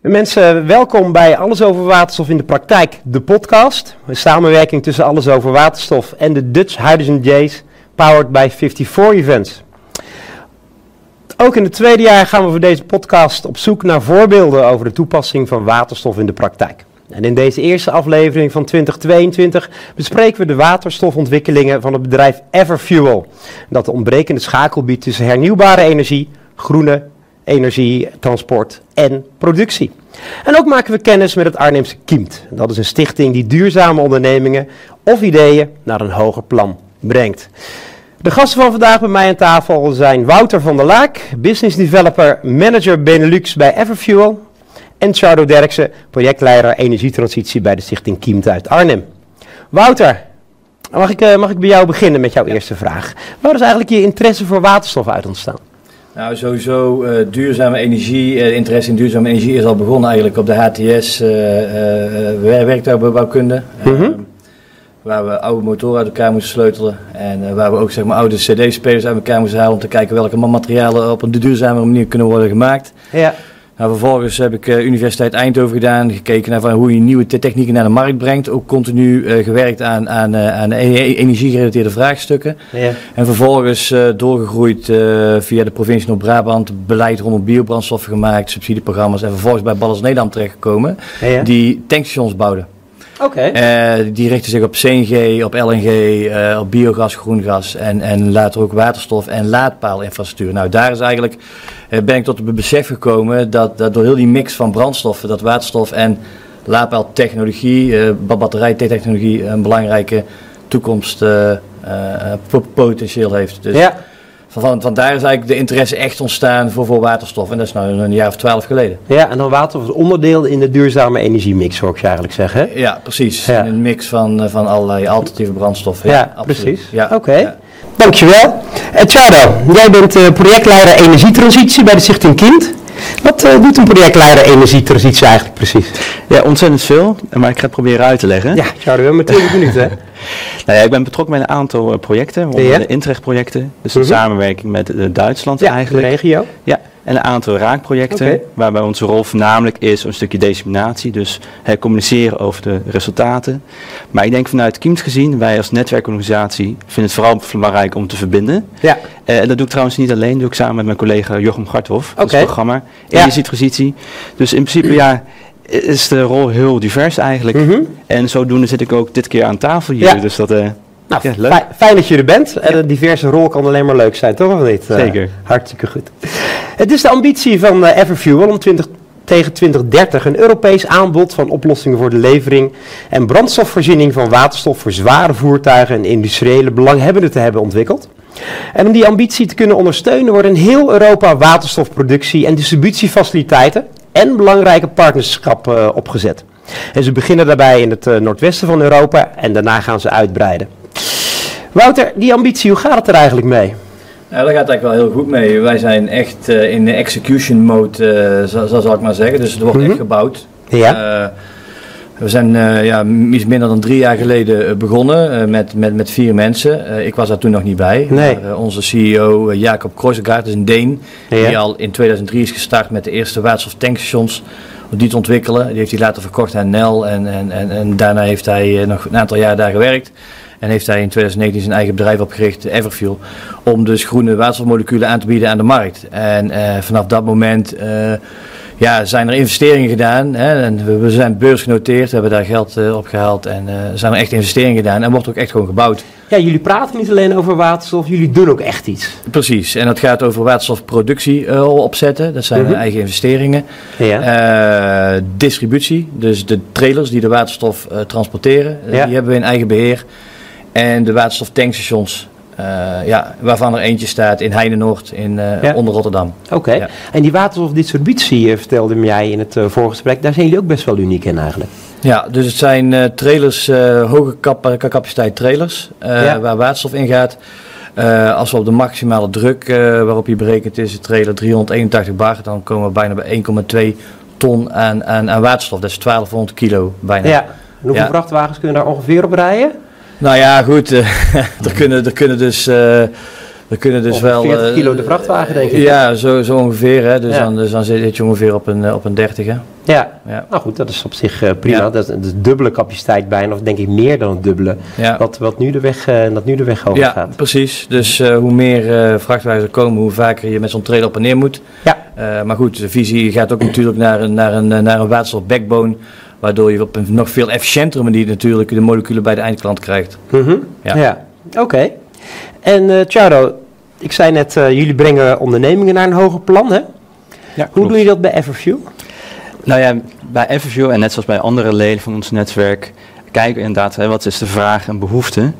Mensen, welkom bij Alles over Waterstof in de Praktijk, de podcast. Een samenwerking tussen Alles over Waterstof en de Dutch Hydrogen Days, powered by 54 Events. Ook in het tweede jaar gaan we voor deze podcast op zoek naar voorbeelden over de toepassing van waterstof in de praktijk. En in deze eerste aflevering van 2022 bespreken we de waterstofontwikkelingen van het bedrijf Everfuel. Dat de ontbrekende schakel biedt tussen hernieuwbare energie, groene energie, transport en productie. En ook maken we kennis met het Arnhemse Kiemt. Dat is een stichting die duurzame ondernemingen of ideeën naar een hoger plan brengt. De gasten van vandaag bij mij aan tafel zijn Wouter van der Laak, business developer, manager Benelux bij Everfuel. En Chardo Derksen, projectleider energietransitie bij de stichting Kiemt uit Arnhem. Wouter, mag ik, eh, mag ik bij jou beginnen met jouw eerste vraag? Waar is eigenlijk je interesse voor waterstof uit ontstaan? Nou, sowieso uh, duurzame energie, uh, interesse in duurzame energie is al begonnen eigenlijk op de HTS uh, werktuigbouwkunde. Mm -hmm. waar we oude motoren uit elkaar moesten sleutelen en waar we ook zeg maar, oude cd-spelers uit elkaar moesten halen om te kijken welke materialen op een duurzame manier kunnen worden gemaakt. Ja. Nou, vervolgens heb ik uh, Universiteit Eindhoven gedaan, gekeken naar van hoe je nieuwe technieken naar de markt brengt. Ook continu uh, gewerkt aan, aan, uh, aan e-, energiegerelateerde vraagstukken. Ja. En vervolgens doorgegroeid via de provincie Noord-Brabant, beleid rondom biobrandstoffen gemaakt, subsidieprogramma's. En vervolgens bij Ballas Nederland terechtgekomen, ja. die tankstations bouwden. Okay. Uh, die richten zich op CNG, op LNG, uh, op biogas, groengas en, en later ook waterstof en laadpaalinfrastructuur. Nou, daar is eigenlijk, uh, ben ik tot het besef gekomen dat, dat door heel die mix van brandstoffen, dat waterstof en laadpaaltechnologie, batterijtechnologie een belangrijke toekomstpotentieel heeft. Dus ja. Van, van daar is eigenlijk de interesse echt ontstaan voor, voor waterstof. En dat is nu een jaar of twaalf geleden. Ja, en dan waterstof is onderdeel in de duurzame energiemix, hoor ik je eigenlijk zeggen. Ja, precies. Ja. Een mix van, eh, van allerlei alternatieve brandstoffen. Ja, ja precies. Ja. Oké. Okay. Ja. Dankjewel. Uh, jij bent uh, projectleider energietransitie bij de Stichting Kind. Wat uh, doet een projectleider energietransitie eigenlijk precies? Ja, ontzettend veel, maar ik ga het proberen uit te leggen. Ja, Chardo, we hebben maar 20 minuten hè? Nou ja, ik ben betrokken bij een aantal uh, projecten, onder de Intrecht-projecten. Dus een -hmm. samenwerking met uh, Duitsland ja, eigenlijk. de regio. Ja, en een aantal raakprojecten, okay. waarbij onze rol voornamelijk is een stukje disseminatie. Dus hè, communiceren over de resultaten. Maar ik denk vanuit Kiemt gezien, wij als netwerkorganisatie vinden het vooral belangrijk om te verbinden. Ja. Uh, en dat doe ik trouwens niet alleen, doe ik samen met mijn collega Jochem Garthof. Okay. Dat is het programma Energietransitie. Ja. Dus in principe ja is de rol heel divers eigenlijk. Mm -hmm. En zodoende zit ik ook dit keer aan tafel hier. Ja. Dus dat, uh, nou, ja, leuk. Fijn dat je er bent. En een diverse rol kan alleen maar leuk zijn, toch of niet? Zeker. Uh, hartstikke goed. Het is de ambitie van uh, Everfuel om 20, tegen 2030 een Europees aanbod van oplossingen voor de levering en brandstofvoorziening van waterstof voor zware voertuigen en industriële belanghebbenden te hebben ontwikkeld. En om die ambitie te kunnen ondersteunen worden in heel Europa waterstofproductie en distributiefaciliteiten en belangrijke partnerschappen uh, opgezet. En ze beginnen daarbij in het uh, noordwesten van Europa en daarna gaan ze uitbreiden. Wouter, die ambitie, hoe gaat het er eigenlijk mee? Ja, dat gaat eigenlijk wel heel goed mee. Wij zijn echt uh, in de execution mode, zo, zo, zal ik maar zeggen. Dus het wordt mm -hmm. echt gebouwd. Ja. We zijn uh, ja, iets minder dan drie jaar geleden uh, begonnen uh, met, met, met vier mensen. ik was daar toen nog niet bij. Nee. Maar, onze CEO Jacob Kreuzegaard is een Deen. Ja. Die al in 2003 is gestart met de eerste waterstoftankstations. Om die te ontwikkelen. Die heeft hij later verkocht aan Nel. En, en, en, en daarna heeft hij nog een aantal jaar daar gewerkt. En heeft hij in 2019 zijn eigen bedrijf opgericht, Everfuel. Om dus groene waterstofmoleculen aan te bieden aan de markt. En vanaf dat moment ja, zijn er investeringen gedaan. Hè, en we zijn beursgenoteerd, hebben daar geld uh, opgehaald en uh, zijn er echt investeringen gedaan en wordt ook echt gewoon gebouwd. Ja, jullie praten niet alleen over waterstof, jullie doen ook echt iets. Precies, en dat gaat over waterstofproductie opzetten, dat zijn -hmm. eigen investeringen. Ja. distributie, dus de trailers die de waterstof transporteren, ja. die hebben we in eigen beheer. En de waterstoftankstations, uh, ja, waarvan er eentje staat in Heinenoord in, uh, ja. onder Rotterdam. Oké, okay. ja. en die waterstofdistributie vertelde jij in het uh, voorgesprek, daar zijn jullie ook best wel uniek in eigenlijk. Ja, dus het zijn trailers, hoge kap capaciteit trailers, ja. waar waterstof in gaat. als we op de maximale druk waarop je berekent is, de trailer 381 bar, dan komen we bijna bij 1,2 ton aan, aan, aan waterstof. Dat is 1200 kilo bijna. Ja, en hoeveel vrachtwagens kunnen daar ongeveer op rijden? Nou ja, goed. Uh, er, kunnen, er kunnen dus uh, We kunnen dus wel... 40 kilo de vrachtwagen, denk ik. Ja, zo, zo ongeveer. Hè. Dus, dan, dus dan zit je ongeveer op een, op een 30. Hè. Ja. ja, nou goed, dat is op zich prima. Dat, is, dubbele capaciteit bijna, of denk ik meer dan het dubbele. Wat, wat nu de weg, dat nu de weg over ja, gaat. precies. Dus hoe meer vrachtwagens er komen, hoe vaker je met zo'n trailer op en neer moet. Ja. maar goed, de visie gaat ook natuurlijk naar een, naar een, naar een waterstof backbone Waardoor je op een nog veel efficiëntere manier natuurlijk de moleculen bij de eindklant krijgt. Mm Ja, ja. oké. En uh, Charo, ik zei net, uh, jullie brengen ondernemingen naar een hoger plan, hè? Ja, Hoe doe je dat bij Everview? Nou ja, bij Everview en net zoals bij andere leden van ons netwerk kijken we inderdaad hè, wat is de vraag en behoefte.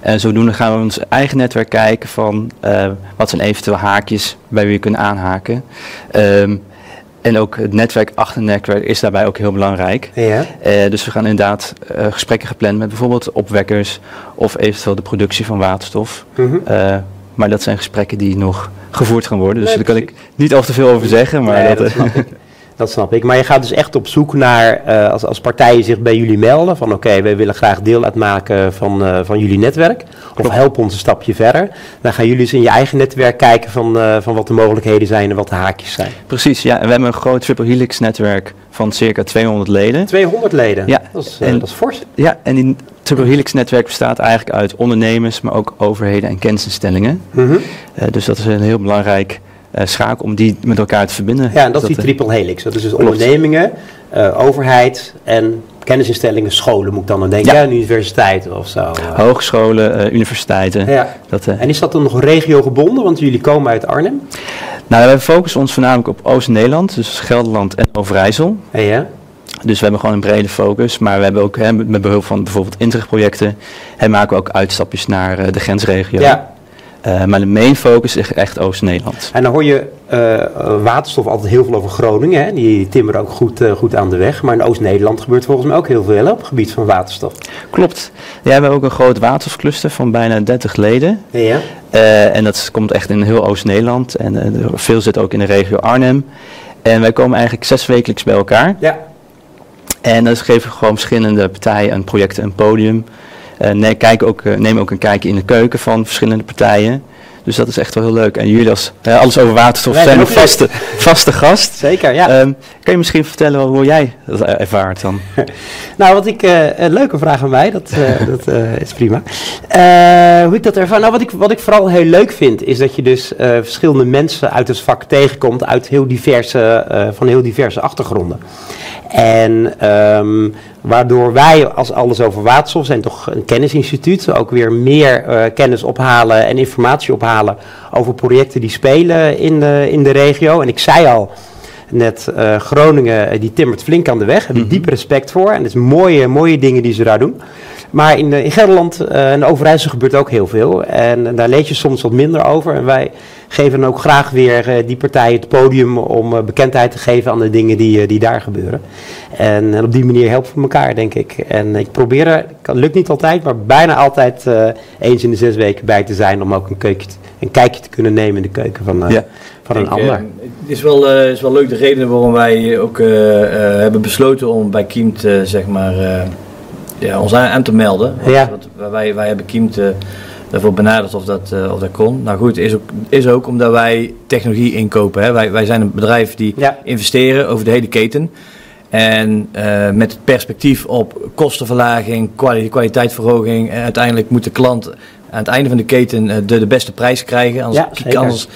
En zodoende gaan we ons eigen netwerk kijken van uh, wat zijn eventueel haakjes bij wie we kunnen aanhaken. Um, en ook het netwerk achter het netwerk is daarbij ook heel belangrijk. Ja. Uh, dus we gaan inderdaad uh, gesprekken gepland met bijvoorbeeld opwekkers of eventueel de productie van waterstof. Mm -hmm. uh, maar dat zijn gesprekken die nog gevoerd gaan worden. Dus nee, daar kan ik niet al te veel over zeggen. Maar nee, dat, dat Dat snap ik. Maar je gaat dus echt op zoek naar, uh, als, als partijen zich bij jullie melden, van oké, wij willen graag deel uitmaken van, uh, van jullie netwerk. Of help ons een stapje verder. Dan gaan jullie eens in je eigen netwerk kijken van, uh, van wat de mogelijkheden zijn en wat de haakjes zijn. Precies, ja. En we hebben een groot Triple Helix netwerk van circa 200 leden. 200 leden? Ja. Dat is, en, dat is fors. Ja, en die Triple Helix netwerk bestaat eigenlijk uit ondernemers, maar ook overheden en kennisinstellingen. Mm -hmm. dus dat is een heel belangrijk schakel om die met elkaar te verbinden. Ja, en dat, is die triple helix. Dat is dus ondernemingen, uh, overheid en kennisinstellingen, scholen moet ik dan aan denken. Ja. universiteiten of zo. Hogescholen, uh, universiteiten. Ja. Dat, en is dat dan nog regiogebonden? Want jullie komen uit Arnhem. Nou, we focussen ons voornamelijk op Oost-Nederland, dus Gelderland en Overijssel. Ja. Dus we hebben gewoon een brede focus, maar we hebben ook hè, met behulp van bijvoorbeeld Interreg-projecten, maken we ook uitstapjes naar de grensregio. Ja. Uh, maar de main focus is echt Oost-Nederland. En dan hoor je uh, waterstof altijd heel veel over Groningen. Hè? Die timmeren ook goed, uh, goed aan de weg. Maar in Oost-Nederland gebeurt volgens mij ook heel veel op het gebied van waterstof. Klopt. Ja, we hebben ook een groot waterstofcluster van bijna 30 leden. Ja. en dat komt echt in heel Oost-Nederland. En veel zit ook in de regio Arnhem. En wij komen eigenlijk zes wekelijks bij elkaar. Ja. En dan geven we gewoon verschillende partijen en projecten een podium. Uh, nee, kijk ook, uh, neem ook een kijkje in de keuken van verschillende partijen. Dus dat is echt wel heel leuk. En jullie als uh, Alles over Waterstof zijn een vaste, vaste gast. Zeker, ja. Um, kan je misschien vertellen hoe jij dat ervaart dan? nou, wat ik, een leuke vraag aan mij, dat, dat is prima. hoe ik dat ervaar? Nou, wat ik, wat ik vooral heel leuk vind, is dat je dus verschillende mensen uit het vak tegenkomt, uit heel diverse, van heel diverse achtergronden. En um, waardoor wij als Alles Over Waterstof zijn toch een kennisinstituut, ook weer meer uh, kennis ophalen en informatie ophalen over projecten die spelen in de, in de regio. En ik zei al net, uh, Groningen die timmert flink aan de weg, heb ik mm diep respect voor. En het is mooie, mooie dingen die ze daar doen. Maar in, in Gelderland uh, en Overijssel gebeurt ook heel veel. En, daar lees je soms wat minder over. En wij geven dan ook graag weer uh, die partijen het podium om uh, bekendheid te geven aan de dingen die, die daar gebeuren. En, en, op die manier helpen we elkaar, denk ik. En ik probeer er, het lukt niet altijd, maar bijna altijd eens in de zes weken bij te zijn om ook een, keukje, een kijkje te kunnen nemen in de keuken van, ja. van een ander. het is wel, is wel leuk de reden waarom wij ook hebben besloten om bij Kiemt, zeg maar ja, ons aan, te melden. Ja. Wat, wij, wij hebben Kiemt uh, daarvoor benaderd of dat, uh, of dat kon. Nou goed, is ook, is ook omdat wij technologie inkopen. Hè. Wij, wij zijn een bedrijf die investeren over de hele keten. En uh, met het perspectief op kostenverlaging, kwaliteitsverhoging. En uiteindelijk moet de klant aan het einde van de keten de, de beste prijs krijgen. Anders, ja, anders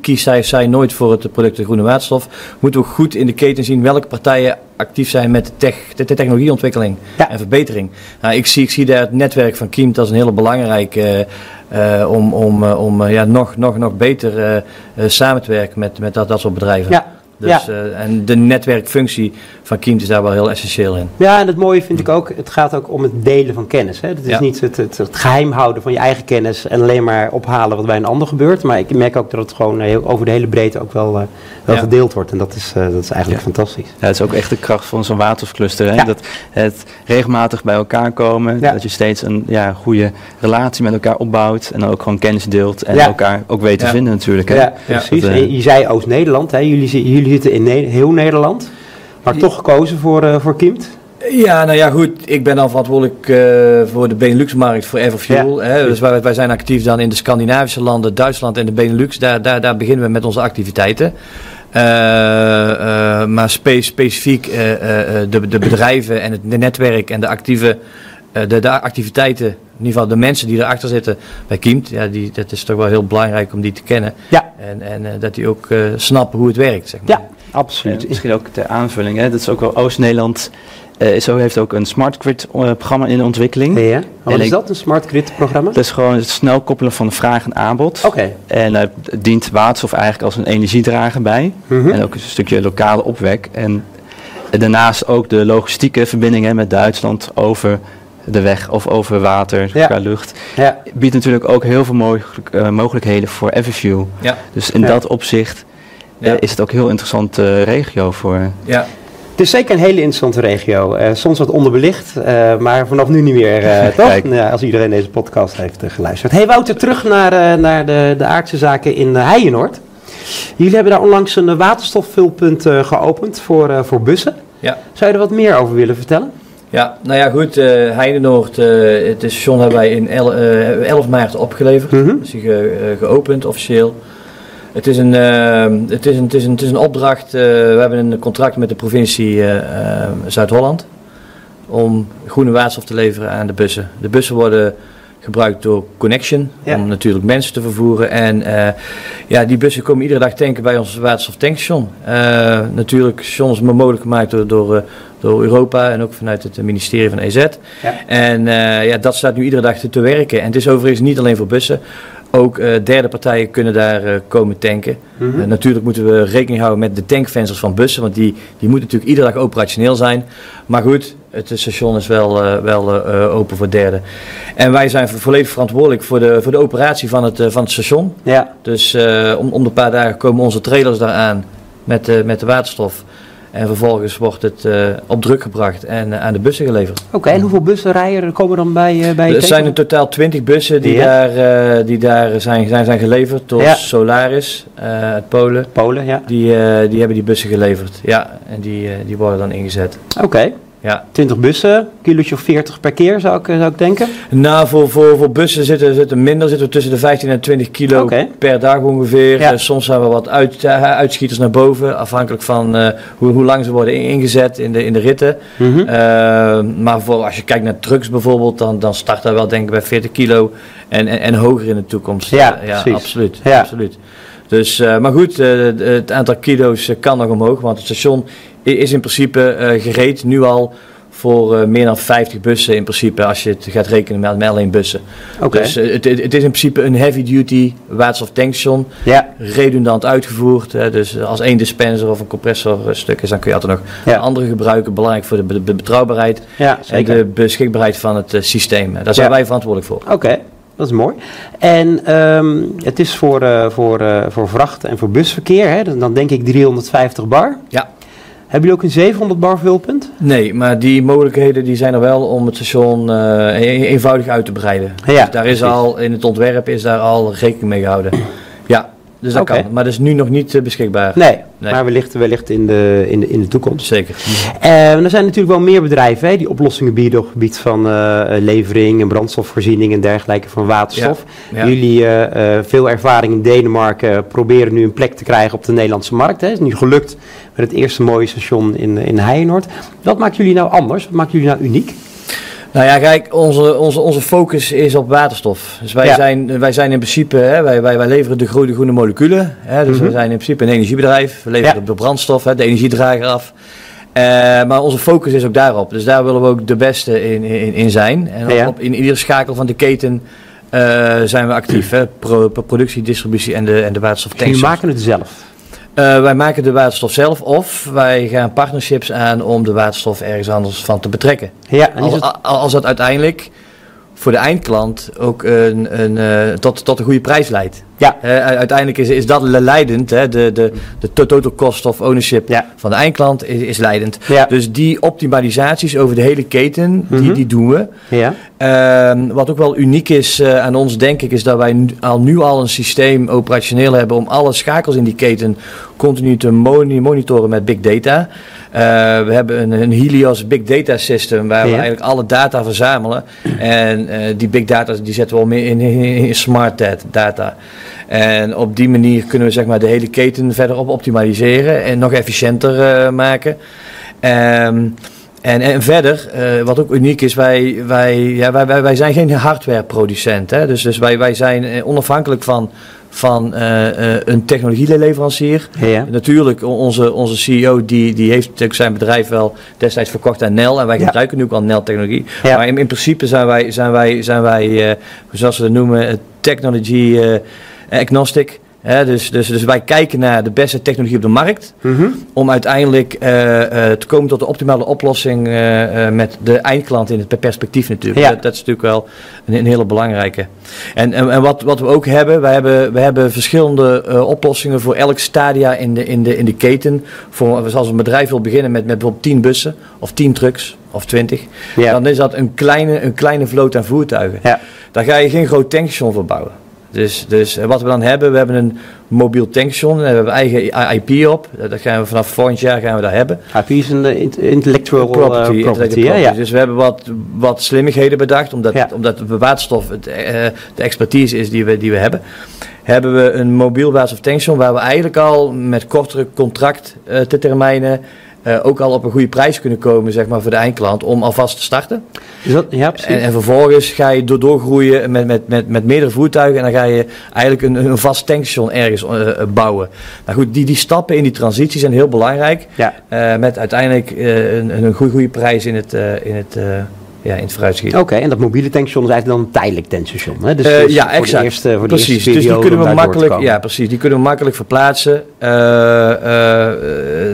kiest zij, zij nooit voor het product de groene waterstof. Moeten we goed in de keten zien welke partijen actief zijn met de, tech, de, technologieontwikkeling en verbetering. Nou, ik, zie, ik zie daar het netwerk van Kiemt als een hele belangrijke uh, om, om, uh, om ja, nog, nog, nog beter samen te werken met, met dat, dat soort bedrijven. Ja. Dus, ja. uh, en de netwerkfunctie van Kiemt is daar wel heel essentieel in. Ja, en het mooie vind ik ook, het gaat ook om het delen van kennis. Hè. Het is ja. niet het, het, het, geheim houden van je eigen kennis en alleen maar ophalen wat bij een ander gebeurt. Maar ik merk ook dat het gewoon heel, over de hele breedte ook wel, uh, wel ja. gedeeld wordt. En dat is, uh, dat is eigenlijk fantastisch. Ja, het is ook echt de kracht van zo'n watercluster. Hè? Dat het regelmatig bij elkaar komen, dat je steeds een ja, goede relatie met elkaar opbouwt. En dan ook gewoon kennis deelt en elkaar ook weet te vinden natuurlijk. Hè? Ja, precies. Dat, je zei Oost-Nederland, jullie, jullie zitten in ne heel Nederland, maar toch gekozen voor, uh, voor Kiemt? Ja, nou ja, goed. Ik ben dan verantwoordelijk uh, voor de Benelux-markt voor Everfuel. Ja. Hè? Dus wij, wij, zijn actief dan in de Scandinavische landen, Duitsland en de Benelux. Daar, daar, daar beginnen we met onze activiteiten. Uh, uh, maar spe specifiek de, de, bedrijven en het netwerk en de, actieve, de, de activiteiten, in ieder geval de mensen die erachter zitten bij Kiemt, ja, die, dat is toch wel heel belangrijk om die te kennen. Ja. En, en dat die ook snappen hoe het werkt. Zeg maar. Ja, absoluut. misschien ook ter aanvulling, hè? dat is ook wel Oost-Nederland uh, zo heeft ook een smart grid uh, programma in ontwikkeling. Ja, wat is dat, een smart grid programma? Dat is gewoon het snel koppelen van vraag en aanbod. Oké. En uh, dient waterstof eigenlijk als een energiedrager bij. Mm -hmm. En ook een stukje lokale opwek. En daarnaast ook de logistieke verbindingen met Duitsland over de weg of over water, ja. qua lucht. Ja. Biedt natuurlijk ook heel veel mogelijk, mogelijkheden voor Everfuel. Ja. Dus in ja. dat opzicht is het ook een heel interessante regio voor. Ja. Het is zeker een hele interessante regio. Uh, soms wat onderbelicht, uh, maar vanaf nu niet meer, uh, toch? Ja, als iedereen deze podcast heeft geluisterd. Hey Wouter, terug naar, naar de, de aardse zaken in Heijenoord. Jullie hebben daar onlangs een waterstofvulpunt geopend voor, voor bussen. Ja. Zou je er wat meer over willen vertellen? Ja, nou ja goed, uh, Heidenoord, het station hebben wij in 11 maart opgeleverd. Mm -hmm. is geopend officieel. Het is een, uh, het is een, het is een, het is een opdracht. Uh, we hebben een contract met de provincie uh, Zuid-Holland om groene waterstof te leveren aan de bussen. De bussen worden gebruikt door Connection om natuurlijk mensen te vervoeren. En ja, die bussen komen iedere dag tanken bij ons waterstoftankstation. natuurlijk, station is mogelijk gemaakt door, door, door Europa en ook vanuit het ministerie van EZ. Ja. En ja, dat staat nu iedere dag te, te werken. En het is overigens niet alleen voor bussen. Ook uh, derde partijen kunnen daar uh, komen tanken. Mm -hmm. uh, natuurlijk moeten we rekening houden met de tankvensters van bussen, want die, die moeten natuurlijk iedere dag operationeel zijn. Maar goed, het station is wel, wel open voor derde. En wij zijn volledig verantwoordelijk voor de, voor de operatie van het, van het station. Ja. Dus om, om de paar dagen komen onze trailers daar aan met, met de waterstof. En vervolgens wordt het op druk gebracht en aan de bussen geleverd. Oké, en hoeveel bussen rijden er komen dan bij, bij Er zijn in totaal 20 bussen die ja. daar, die daar zijn, zijn, zijn geleverd door ja. Solaris uit Polen. Polen, ja. Die, die hebben die bussen geleverd, ja. En die, die worden dan ingezet. Oké. Ja. 20 bussen, kilootje of 40 per keer zou ik, zou ik denken? Nou, voor, voor, voor bussen zitten, zitten minder, zitten we tussen de 15 en 20 kilo okay. per dag ongeveer. Ja. Uh, soms hebben we wat uit, uh, uitschieters naar boven, afhankelijk van uh, hoe, hoe lang ze worden ingezet in de, in de ritten. Mm -hmm. maar voor, als je kijkt naar trucks bijvoorbeeld, dan, dan start dat wel denk ik bij 40 kilo en, en, en hoger in de toekomst. Ja, ja absoluut. Ja. absoluut. Dus, maar goed, het aantal kilo's kan nog omhoog, want het station is in principe uh, gereed nu al voor uh, meer dan 50 bussen in principe, als je het gaat rekenen met, met alleen bussen. Okay. Dus uh, het, het, is in principe een heavy duty waterstof tankstation, ja. redundant uitgevoerd. Uh, dus als één dispenser of een compressor stuk is, dan kun je altijd nog ja. andere gebruiken. Belangrijk voor de, be de betrouwbaarheid ja, en de beschikbaarheid van het systeem. Daar zijn wij verantwoordelijk voor. Oké. Okay. Dat is mooi. En um, het is voor, voor, voor vracht en voor busverkeer, hè? dan denk ik 350 bar. Ja. Hebben jullie ook een 700 bar vulpunt? Nee, maar die mogelijkheden die zijn er wel om het station uh, eenvoudig uit te breiden. Ja, dus daar is al, in het ontwerp is daar al rekening mee gehouden. Ja, dus dat okay. kan. Maar dat is nu nog niet uh, beschikbaar. Nee, nee, maar wellicht, wellicht in, de, in, de, in de toekomst. Zeker. Uh, er zijn natuurlijk wel meer bedrijven hè, die oplossingen bieden op het gebied van uh, levering en brandstofvoorziening en dergelijke van waterstof. Ja. Ja. Jullie, veel ervaring in Denemarken, proberen nu een plek te krijgen op de Nederlandse markt. Het is nu gelukt met het eerste mooie station in, in Heijenoord. Wat maakt jullie nou anders? Wat maakt jullie nou uniek? Nou ja, kijk, onze, onze, onze focus is op waterstof. Dus wij, ja. zijn, wij zijn in principe, hè, wij, wij, wij leveren de groene, groene moleculen. Hè, dus mm -hmm. we zijn in principe een energiebedrijf. We leveren ja. de brandstof, hè, de energiedrager af. Uh, maar onze focus is ook daarop. Dus daar willen we ook de beste in, in, in zijn. En ja. op, in iedere schakel van de keten uh, zijn we actief. Hè. Pro, productie, distributie en de, en de waterstoftanks. Jullie maken het zelf? Uh, wij maken de waterstof zelf of wij gaan partnerships aan om de waterstof ergens anders van te betrekken. Ja, als, het... als dat uiteindelijk voor de eindklant ook een, een, uh, tot, tot een goede prijs leidt. Ja. Uh, uiteindelijk is, is dat leidend. Hè? De, de, de total cost of ownership ja. van de eindklant is, is leidend. Ja. Dus die optimalisaties over de hele keten, mm -hmm. die, die doen we. Ja. Ehm, wat ook wel uniek is uh, aan ons, denk ik, is dat wij nu al, nu al een systeem operationeel hebben om alle schakels in die keten continu te monitoren met big data. Uh, we hebben een, een, Helios Big Data System waar we eigenlijk alle data verzamelen. En uh, die big data die zetten we al meer in, in, in smart data. En op die manier kunnen we zeg maar, de hele keten verder op optimaliseren en nog efficiënter maken. Um, en, en verder, uh, wat ook uniek is, wij, wij, ja, wij, wij, wij zijn geen hardwareproducent. Hè? Dus, dus wij, wij zijn onafhankelijk van, van uh, uh, een technologieleverancier. Ja. Natuurlijk, onze, onze CEO die, die heeft natuurlijk zijn bedrijf wel destijds verkocht aan NEL. En wij gebruiken nu ook al NEL-technologie. Ja. Maar in, in, principe zijn wij, zijn wij, zijn wij zoals we dat noemen, technology agnostic dus, dus, dus wij kijken naar de beste technologie op de markt. Mm -hmm. Om uiteindelijk uh, uh, te komen tot de optimale oplossing uh, met de eindklant in het perspectief natuurlijk. Ja. Dat, dat, is natuurlijk wel een, een, hele belangrijke. En, en, en, wat, wat we ook hebben, we hebben, hebben verschillende oplossingen voor elk stadia in de, in de, in de keten. Voor, als een bedrijf wil beginnen met, met bijvoorbeeld 10 bussen of 10 trucks of 20. Ja. Dan is dat een kleine, een kleine vloot aan voertuigen. Ja. Daar ga je geen groot tankstation voor bouwen. Dus, dus wat we dan hebben, we hebben een mobiel tankstation. Daar hebben we eigen IP op. Dat gaan we vanaf volgend jaar gaan we daar hebben. IP is een intellectual property. Uh, property, ja, ja. Dus we hebben wat, wat slimmigheden bedacht, omdat, ja. omdat de waterstof het, uh, de expertise is die we, die we hebben. Hebben we een mobiel waterstof tankstation waar we eigenlijk al met kortere contract uh, te termijnen uh, ook al op een goede prijs kunnen komen zeg maar, voor de eindklant om alvast te starten. Dat, ja, en, en, vervolgens ga je door, doorgroeien met, met, met, met meerdere voertuigen en dan ga je eigenlijk een, een vast tankstation ergens uh, bouwen. Nou goed, die, die stappen in die transitie zijn heel belangrijk. Ja. Uh, met uiteindelijk een, een goede, goede prijs in het, in het ja, in het vooruitschiet. Oké, en dat mobiele tankstation is eigenlijk dan een tijdelijk tankstation. Hè? Dus, uh, ja, exact. Voor de eerste, voor precies. De eerste dus die kunnen we makkelijk, ja, precies. Die kunnen we makkelijk verplaatsen uh, uh,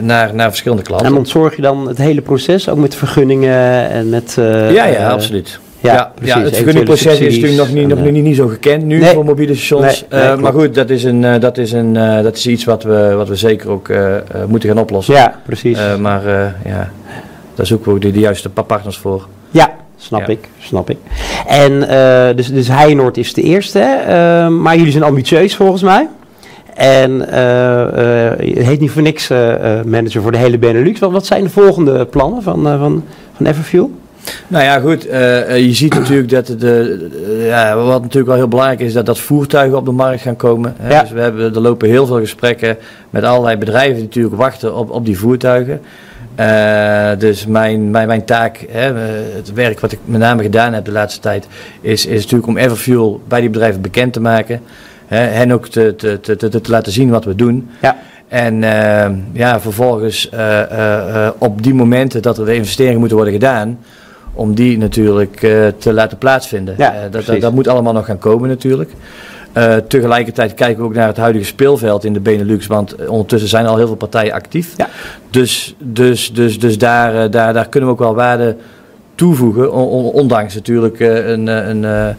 naar, naar verschillende klanten. En ontzorg je dan het hele proces, ook met vergunningen en met. ja, ja, absoluut. Ja, ja, precies. ja, het vergunningproces is natuurlijk nog niet, nog niet, niet zo gekend nu nee. voor mobiele stations. Nee, nee, maar goed, dat is, een, dat, is een, dat is iets wat we, wat we zeker ook moeten gaan oplossen. Ja, precies. maar ja, daar zoeken we ook de, de juiste partners voor. Ja, snap ik, snap ik. En uh, dus, dus Heijnoord is de eerste, uh, maar jullie zijn ambitieus volgens mij. En uh, je heet niet voor niks manager voor de hele Benelux. Wat, wat zijn de volgende plannen van, van, van Everfuel? Nou ja, goed. je ziet natuurlijk dat de, ja, wat natuurlijk wel heel belangrijk is, dat, dat voertuigen op de markt gaan komen. Ja. Dus we hebben, er lopen heel veel gesprekken met allerlei bedrijven die natuurlijk wachten op, op die voertuigen. Uh, dus mijn, mijn, mijn taak, hè, het werk wat ik met name gedaan heb de laatste tijd, is, is natuurlijk om Everfuel bij die bedrijven bekend te maken. Hè, hen ook te, te, te, te, te laten zien wat we doen. Ja. En uh, ja, vervolgens uh, op die momenten dat er de investeringen moeten worden gedaan, om die natuurlijk te laten plaatsvinden. Ja, dat, dat, dat, moet allemaal nog gaan komen natuurlijk. Uh, tegelijkertijd kijken we ook naar het huidige speelveld in de Benelux, want ondertussen zijn al heel veel partijen actief. Ja. Dus, dus, dus, dus daar, uh, daar, daar kunnen we ook wel waarde toevoegen, on, ondanks natuurlijk uh, een, een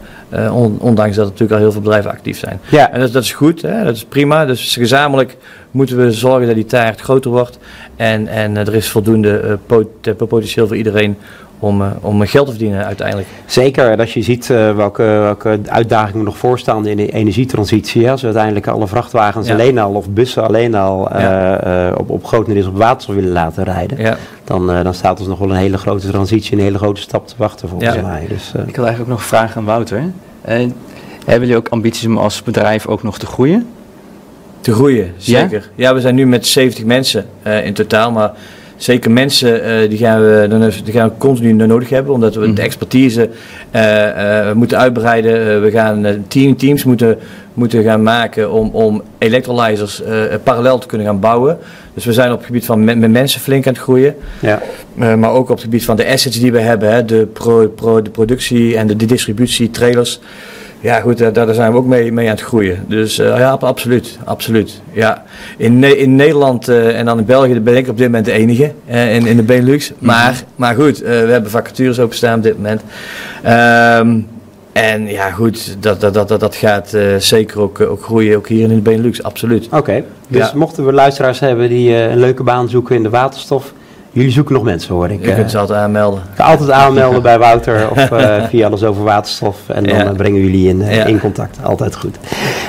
on, ondanks dat er natuurlijk al heel veel bedrijven actief zijn. Ja. En dat, dat is goed, hè? dat is prima. Dus gezamenlijk moeten we zorgen dat die taart groter wordt en, en er is voldoende pot, potentieel voor iedereen om, uh, om geld te verdienen uiteindelijk. Zeker, en als je ziet uh, welke, welke uitdagingen nog voorstaan in de energietransitie. Als we uiteindelijk alle vrachtwagens ja. alleen al of bussen alleen al uh, ja. op, op grotendeels op waterstof willen laten rijden. Ja. Dan, dan staat ons nog wel een hele grote transitie, een hele grote stap te wachten volgens mij. Dus, Ik wil eigenlijk ook nog vragen aan Wouter. hebben jullie ook ambities om als bedrijf ook nog te groeien? Te groeien, zeker. Ja, we zijn nu met 70 mensen in totaal, maar zeker mensen uh, die, gaan we, die gaan we continu nodig hebben, omdat we de mhm. expertise uh, moeten uitbreiden. we gaan team, teams moeten, moeten gaan maken om, om electrolyzers parallel te kunnen gaan bouwen. Dus we zijn op het gebied van met mensen flink aan het groeien. Ja. maar ook op het gebied van de assets die we hebben, hè, de, pro, pro, de productie en de, de distributie, trailers. Ja, goed, daar, daar, zijn we ook mee, mee aan het groeien. Dus uh, ja, absoluut. absoluut ja. in, in Nederland uh, en dan in België ben ik op dit moment de enige uh, in, in de Benelux. Mhm. Maar, mm -hmm. maar goed, we hebben vacatures openstaan op dit moment. Um, en ja, goed, dat, dat, dat, dat gaat zeker ook, ook groeien, ook hier in de Benelux, absoluut. Oké, okay. dus ja. mochten we luisteraars hebben die een leuke baan zoeken in de waterstof, Jullie zoeken nog mensen, hoor ik. Je kunt ze altijd aanmelden. Altijd aanmelden bij Wouter of via alles over waterstof. En dan brengen jullie in, in contact. Altijd goed.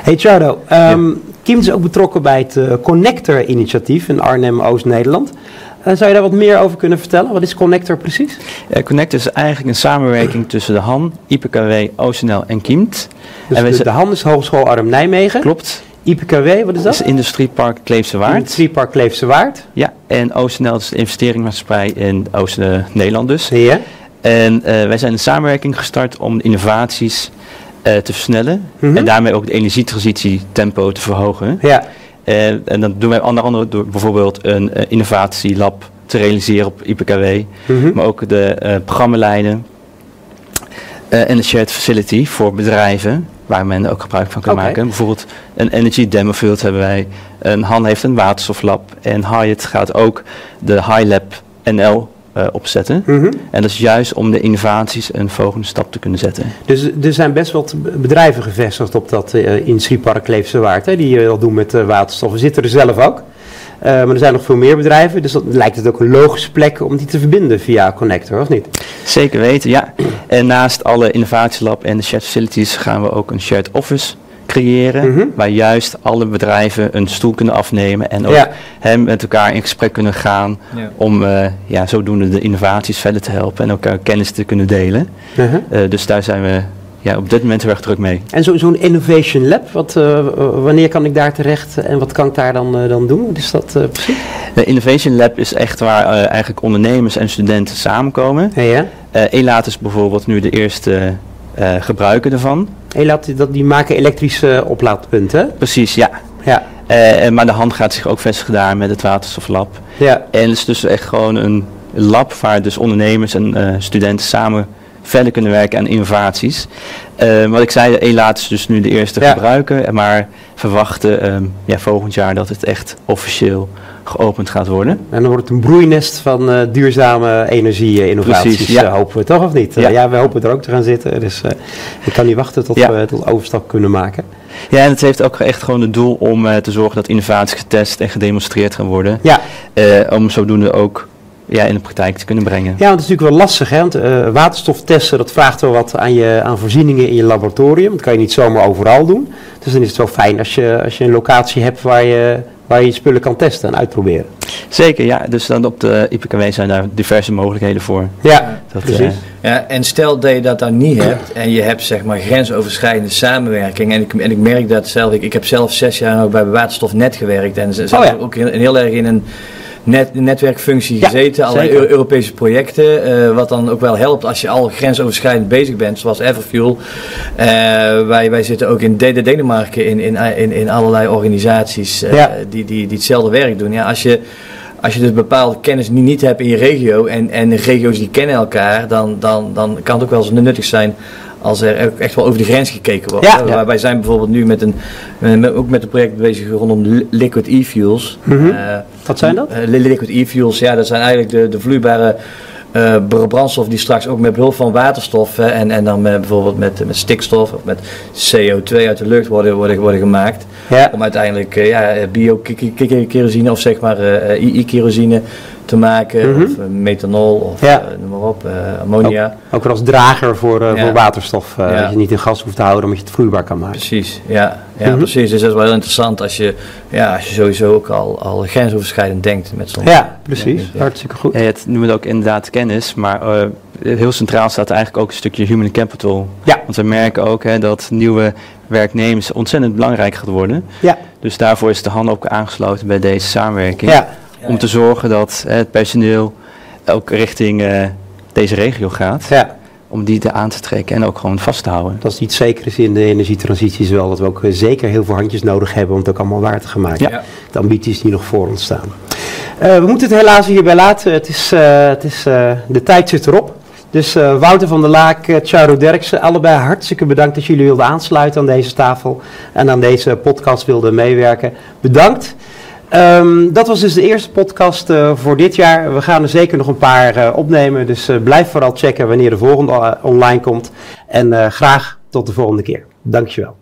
Hey Chardo, um, Kim is ook betrokken bij het Connector-initiatief in Arnhem, Oost-Nederland. Uh, zou je daar wat meer over kunnen vertellen? Wat is Connector precies? Uh, Connector is eigenlijk een samenwerking tussen de HAN, IPKW, OCNL en KIEMT. Dus en de, de HAN is Hogeschool Arnhem-Nijmegen? Klopt. IPKW, wat is dat? Dat is Industriepark Kleefse Waard. Industriepark Kleefse Waard. Ja, en OCNL is de investeringsmaatschappij in Oost-Nederland dus. Ja. En uh, wij zijn een samenwerking gestart om innovaties te versnellen. Mm -hmm. En daarmee ook de energietransitietempo te verhogen. Ja. Uh, en dat doen wij onder andere door bijvoorbeeld een innovatielab te realiseren op IPKW, mm -hmm. maar ook de programmalijnen en de shared facility voor bedrijven waar men ook gebruik van kan okay. maken. Bijvoorbeeld een energy demo field hebben wij, een Han heeft een waterstoflab en Hyatt gaat ook de HiLab NL uh, opzetten. Mm -hmm. En dat is juist om de innovaties een volgende stap te kunnen zetten. Dus er zijn best wat bedrijven gevestigd op dat uh, industriepark Kleefse Waard, hè, die dat doen met uh, waterstof. We zitten er zelf ook. maar er zijn nog veel meer bedrijven, dus dat lijkt het ook een logische plek om die te verbinden via Connector, of niet? Zeker weten, ja. En naast alle innovatielab en de shared facilities gaan we ook een shared office creëren, Mm -hmm. waar juist alle bedrijven een stoel kunnen afnemen en ook Ja. hem met elkaar in gesprek kunnen gaan Ja. om eh, ja, zodoende de innovaties verder te helpen en elkaar kennis te kunnen delen. Uh-huh. Eh, dus daar zijn we ja, op dit moment heel erg druk mee. En zo- zo'n Innovation Lab, wat, eh, wanneer kan ik daar terecht en wat kan ik daar dan, eh, dan doen? Wat is dat eh, precies? De Innovation Lab is echt waar eigenlijk ondernemers en studenten samenkomen. Ja, ja. Eh is bijvoorbeeld nu de eerste gebruiker ervan. Hey, laat, dat, die maken elektrische oplaadpunten. Precies, ja. Ja, maar de hand gaat zich ook vestigen daar met het waterstoflab. ja. En het is dus echt gewoon een lab waar dus ondernemers en studenten samen verder kunnen werken aan innovaties. Eh, wat ik zei, Elaat is dus nu de eerste Ja. gebruiker, maar verwachten ehm, ja, volgend jaar dat het echt officieel geopend gaat worden. En dan wordt het een broeinest van eh, duurzame energie-innovaties, Precies, ja. eh, hopen we toch of niet? Ja. ja, we hopen er ook te gaan zitten, dus ik kan niet wachten tot we tot overstap kunnen maken. Ja, en het heeft ook echt gewoon het doel om te zorgen dat innovaties getest en gedemonstreerd gaan worden. Ja, om zodoende ook ja, in de praktijk te kunnen brengen. ja want het is natuurlijk wel lastig, hè? want eh, waterstof testen, dat vraagt wel wat aan, je, aan voorzieningen in je laboratorium. Dat kan je niet zomaar overal doen. Dus dan is het wel fijn als je, als je een locatie hebt waar je, waar je je spullen kan testen en uitproberen. Zeker, ja. Dus dan op de IPKW zijn daar diverse mogelijkheden voor. Ja, Dat, precies. eh, Ja, en stel dat je dat dan niet hebt en je hebt zeg maar grensoverschrijdende samenwerking. En ik, en ik merk dat zelf, ik, ik heb zelf zes jaar nog bij Waterstofnet gewerkt en ze Oh ja. ook heel, heel erg in een net, netwerkfunctie Ja, gezeten, allerlei Europese projecten, eh, wat dan ook wel helpt als je al grensoverschrijdend bezig bent, zoals Everfuel. Eh, wij, wij zitten ook in De- Denemarken in, in, in, in allerlei organisaties eh, Ja. die, die, die hetzelfde werk doen. Ja, als je als je dus bepaalde kennis niet, niet hebt in je regio en, en de regio's die kennen elkaar, dan, dan, dan kan het ook wel eens nuttig zijn als er echt wel over de grens gekeken wordt. Ja. Wij- zijn bijvoorbeeld nu met een, met- ook met een project bezig rondom li- liquid e-fuels. Eh, Wat zijn dat? eh, li- liquid e-fuels, ja, dat zijn eigenlijk de, de vloeibare br- brandstof die straks ook met behulp van waterstof en, en dan met, bijvoorbeeld met, met stikstof of met CO2 uit de lucht worden, worden, worden gemaakt. Ja, Om uiteindelijk ja, bio-kerosine of zeg maar I-kerosine te maken. Mhm. Of eh, methanol of Ja. eh, noem maar op, eh, ammonia. ook weer als drager voor, eh, Ja. voor waterstof. eh, Ja. Dat je niet in gas hoeft te houden, omdat je het vloeibaar kan maken. Precies, ja, ja Mhm. precies. Dus dat is wel heel interessant als je, ja, als je sowieso ook al, al grensoverschrijdend denkt met zo'n... Ja, precies. Ja. Hartstikke goed. Ja, het noemen we ook inderdaad kennis, maar eh, heel centraal staat eigenlijk ook een stukje human capital. Ja. Want we merken ook hè, dat nieuwe werknemers ontzettend belangrijk gaat worden. Ja. Dus daarvoor is de hand ook aangesloten bij deze samenwerking. Ja, Om te zorgen dat hè, het personeel ook richting eh, deze regio gaat. ja. Om die te aan te trekken en ook gewoon vast te houden. Dat is iets zekers in de energietransitie is wel dat we ook eh, zeker heel veel handjes nodig hebben om het ook allemaal waar te gaan maken. Ja. De ambities die nog voor ons staan. Eh, we moeten het helaas hierbij laten. Het is, eh, het is, eh, de tijd zit erop. Dus eh, Wouter van der Laak, Charo Derksen, allebei hartstikke bedankt dat jullie wilden aansluiten aan deze tafel en aan deze podcast wilden meewerken. Bedankt. Ehm, dat was dus de eerste podcast eh, voor dit jaar. We gaan er zeker nog een paar eh, opnemen, dus eh, blijf vooral checken wanneer de volgende online komt. En graag tot de volgende keer. Dankjewel.